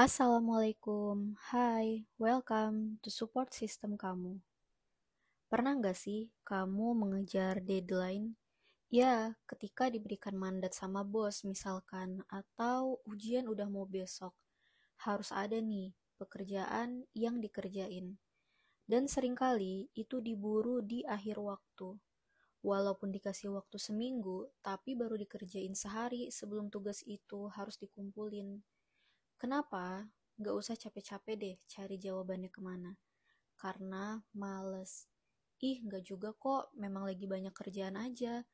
Assalamualaikum, hai, welcome to support system kamu. Pernah nggak sih kamu mengejar deadline? Ya, ketika diberikan mandat sama bos misalkan, atau ujian udah mau besok, harus ada nih pekerjaan yang dikerjain. Dan sering kali itu diburu di akhir waktu. Walaupun dikasih waktu seminggu, tapi baru dikerjain sehari sebelum tugas itu harus dikumpulin. Kenapa? Gak usah capek-capek deh cari jawabannya ke mana. Karena males. Ih, gak juga kok, memang lagi banyak kerjaan aja.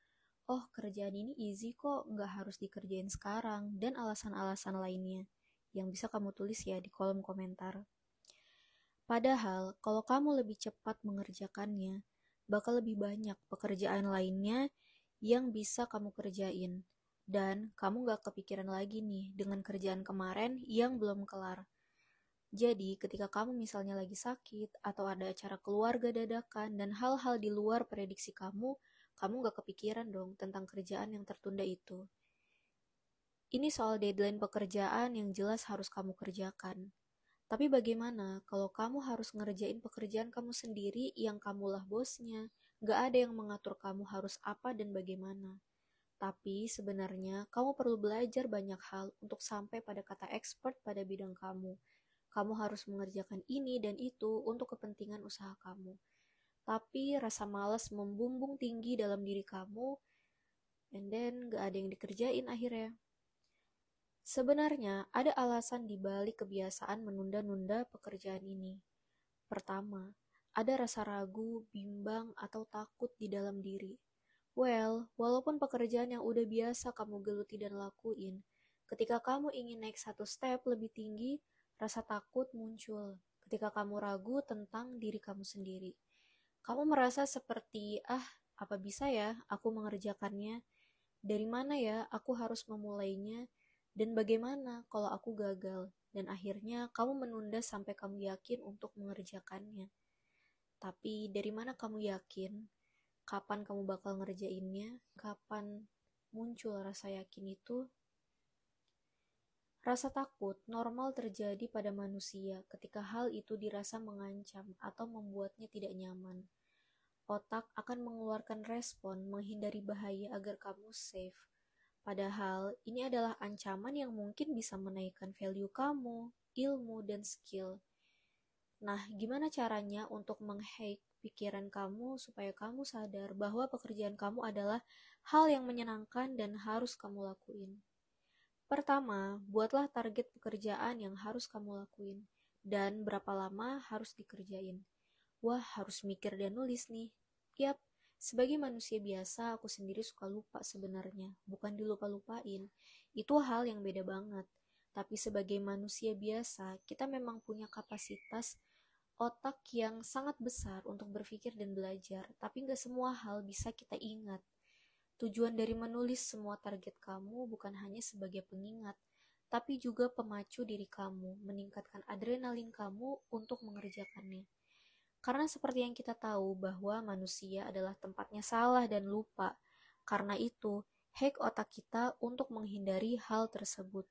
Oh, kerjaan ini easy kok, gak harus dikerjain sekarang, dan alasan-alasan lainnya yang bisa kamu tulis ya di kolom komentar. Padahal, kalau kamu lebih cepat mengerjakannya, bakal lebih banyak pekerjaan lainnya yang bisa kamu kerjain. Dan kamu gak kepikiran lagi nih dengan kerjaan kemarin yang belum kelar. Jadi, ketika kamu misalnya lagi sakit, atau ada acara keluarga dadakan, dan hal-hal di luar prediksi kamu, kamu gak kepikiran dong tentang kerjaan yang tertunda itu. Ini soal deadline pekerjaan yang jelas harus kamu kerjakan. Tapi bagaimana kalau kamu harus ngerjain pekerjaan kamu sendiri yang kamulah bosnya? Gak ada yang mengatur kamu harus apa dan bagaimana. Tapi sebenarnya kamu perlu belajar banyak hal untuk sampai pada kata expert pada bidang kamu. Kamu harus mengerjakan ini dan itu untuk kepentingan usaha kamu. Tapi rasa malas membumbung tinggi dalam diri kamu, and then gak ada yang dikerjain akhirnya. Sebenarnya, ada alasan di balik kebiasaan menunda-nunda pekerjaan ini. Pertama, ada rasa ragu, bimbang, atau takut di dalam diri. Well, walaupun pekerjaan yang udah biasa kamu geluti dan lakuin, ketika kamu ingin naik satu step lebih tinggi, rasa takut muncul. Ketika kamu ragu tentang diri kamu sendiri, kamu merasa seperti, "Ah, apa bisa ya aku mengerjakannya? Dari mana ya aku harus memulainya?" Dan bagaimana kalau aku gagal dan akhirnya kamu menunda sampai kamu yakin untuk mengerjakannya? Tapi dari mana kamu yakin? Kapan kamu bakal ngerjainnya? Kapan muncul rasa yakin itu? Rasa takut normal terjadi pada manusia ketika hal itu dirasa mengancam atau membuatnya tidak nyaman. Otak akan mengeluarkan respon menghindari bahaya agar kamu safe Padahal ini adalah ancaman yang mungkin bisa menaikkan value kamu, ilmu, dan skill. Nah, gimana caranya untuk menghack pikiran kamu supaya kamu sadar bahwa pekerjaan kamu adalah hal yang menyenangkan dan harus kamu lakuin? Pertama, buatlah target pekerjaan yang harus kamu lakuin dan berapa lama harus dikerjain. Wah, harus mikir dan nulis nih. Yap, sebagai manusia biasa, aku sendiri suka lupa sebenarnya, bukan dilupa-lupain. Itu hal yang beda banget. Tapi sebagai manusia biasa, kita memang punya kapasitas otak yang sangat besar untuk berpikir dan belajar, tapi nggak semua hal bisa kita ingat. Tujuan dari menulis semua target kamu bukan hanya sebagai pengingat, tapi juga pemacu diri kamu, meningkatkan adrenalin kamu untuk mengerjakannya. Karena seperti yang kita tahu bahwa manusia adalah tempatnya salah dan lupa. Karena itu, hack otak kita untuk menghindari hal tersebut.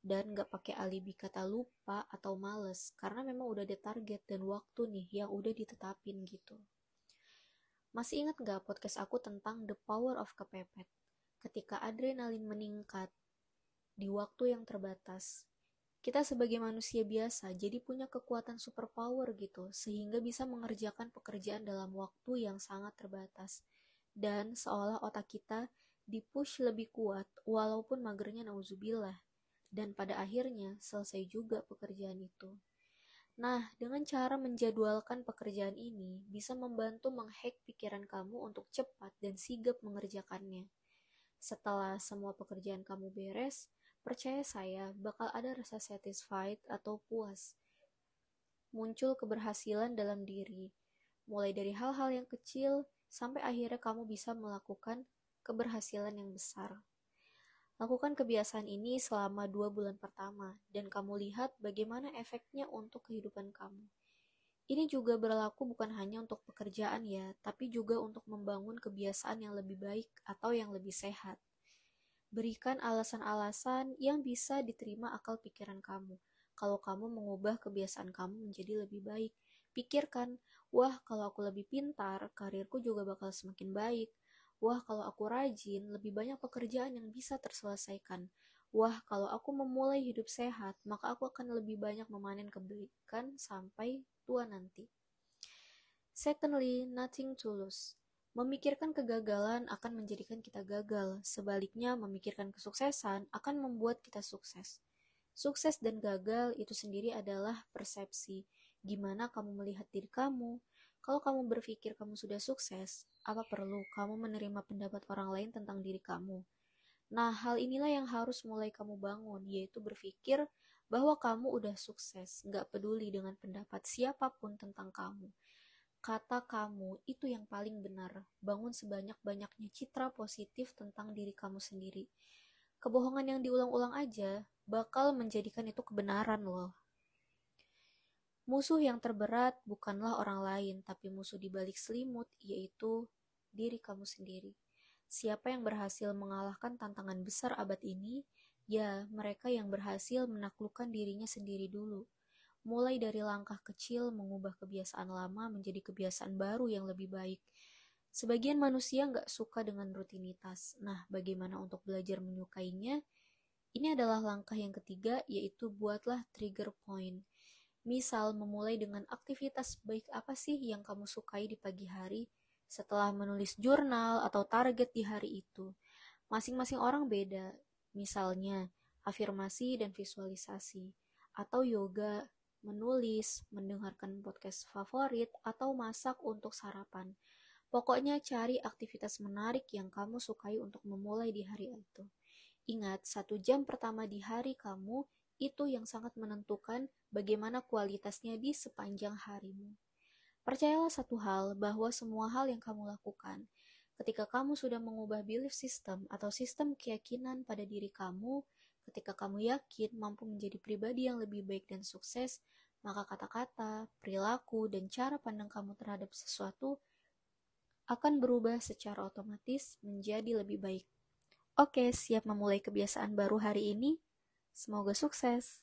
Dan gak pakai alibi kata lupa atau males, karena memang udah ada target dan waktu nih yang udah ditetapin gitu. Masih ingat gak podcast aku tentang the power of kepepet? Ketika adrenalin meningkat di waktu yang terbatas, kita sebagai manusia biasa jadi punya kekuatan superpower gitu, sehingga bisa mengerjakan pekerjaan dalam waktu yang sangat terbatas. Dan seolah otak kita dipush lebih kuat, walaupun magernya nauzubillah. Dan pada akhirnya selesai juga pekerjaan itu. Nah, dengan cara menjadwalkan pekerjaan ini, bisa membantu menghack pikiran kamu untuk cepat dan sigap mengerjakannya. Setelah semua pekerjaan kamu beres, percaya saya bakal ada rasa satisfied atau puas. Muncul keberhasilan dalam diri, mulai dari hal-hal yang kecil sampai akhirnya kamu bisa melakukan keberhasilan yang besar. Lakukan kebiasaan ini selama dua bulan pertama, dan kamu lihat bagaimana efeknya untuk kehidupan kamu. Ini juga berlaku bukan hanya untuk pekerjaan ya, tapi juga untuk membangun kebiasaan yang lebih baik atau yang lebih sehat. Berikan alasan-alasan yang bisa diterima akal pikiran kamu. kalau kamu mengubah kebiasaan kamu menjadi lebih baik. Pikirkan, wah kalau aku lebih pintar, karirku juga bakal semakin baik. Wah kalau aku rajin, lebih banyak pekerjaan yang bisa terselesaikan. Wah kalau aku memulai hidup sehat, maka aku akan lebih banyak memanen kebaikan sampai tua nanti. Secondly, nothing to lose. Memikirkan kegagalan akan menjadikan kita gagal, sebaliknya memikirkan kesuksesan akan membuat kita sukses. Sukses dan gagal itu sendiri adalah persepsi. Gimana kamu melihat diri kamu? Kalau kamu berpikir kamu sudah sukses, apa perlu kamu menerima pendapat orang lain tentang diri kamu? Nah, hal inilah yang harus mulai kamu bangun, yaitu berpikir bahwa kamu udah sukses, nggak peduli dengan pendapat siapa pun tentang kamu kata kamu itu yang paling benar. Bangun sebanyak-banyaknya citra positif tentang diri kamu sendiri. Kebohongan yang diulang-ulang aja bakal menjadikan itu kebenaran loh. Musuh yang terberat bukanlah orang lain, tapi musuh di balik selimut, yaitu diri kamu sendiri. Siapa yang berhasil mengalahkan tantangan besar abad ini? Ya, mereka yang berhasil menaklukkan dirinya sendiri dulu mulai dari langkah kecil mengubah kebiasaan lama menjadi kebiasaan baru yang lebih baik. Sebagian manusia nggak suka dengan rutinitas. Nah, bagaimana untuk belajar menyukainya? Ini adalah langkah yang ketiga, yaitu buatlah trigger point. Misal, memulai dengan aktivitas baik apa sih yang kamu sukai di pagi hari setelah menulis jurnal atau target di hari itu. Masing-masing orang beda, misalnya afirmasi dan visualisasi, atau yoga, menulis, mendengarkan podcast favorit, atau masak untuk sarapan. Pokoknya cari aktivitas menarik yang kamu sukai untuk memulai di hari itu. Ingat, satu jam pertama di hari kamu itu yang sangat menentukan bagaimana kualitasnya di sepanjang harimu. Percayalah satu hal bahwa semua hal yang kamu lakukan, ketika kamu sudah mengubah belief system atau sistem keyakinan pada diri kamu, Ketika kamu yakin mampu menjadi pribadi yang lebih baik dan sukses, maka kata-kata, perilaku, dan cara pandang kamu terhadap sesuatu akan berubah secara otomatis menjadi lebih baik. Oke, siap memulai kebiasaan baru hari ini? Semoga sukses!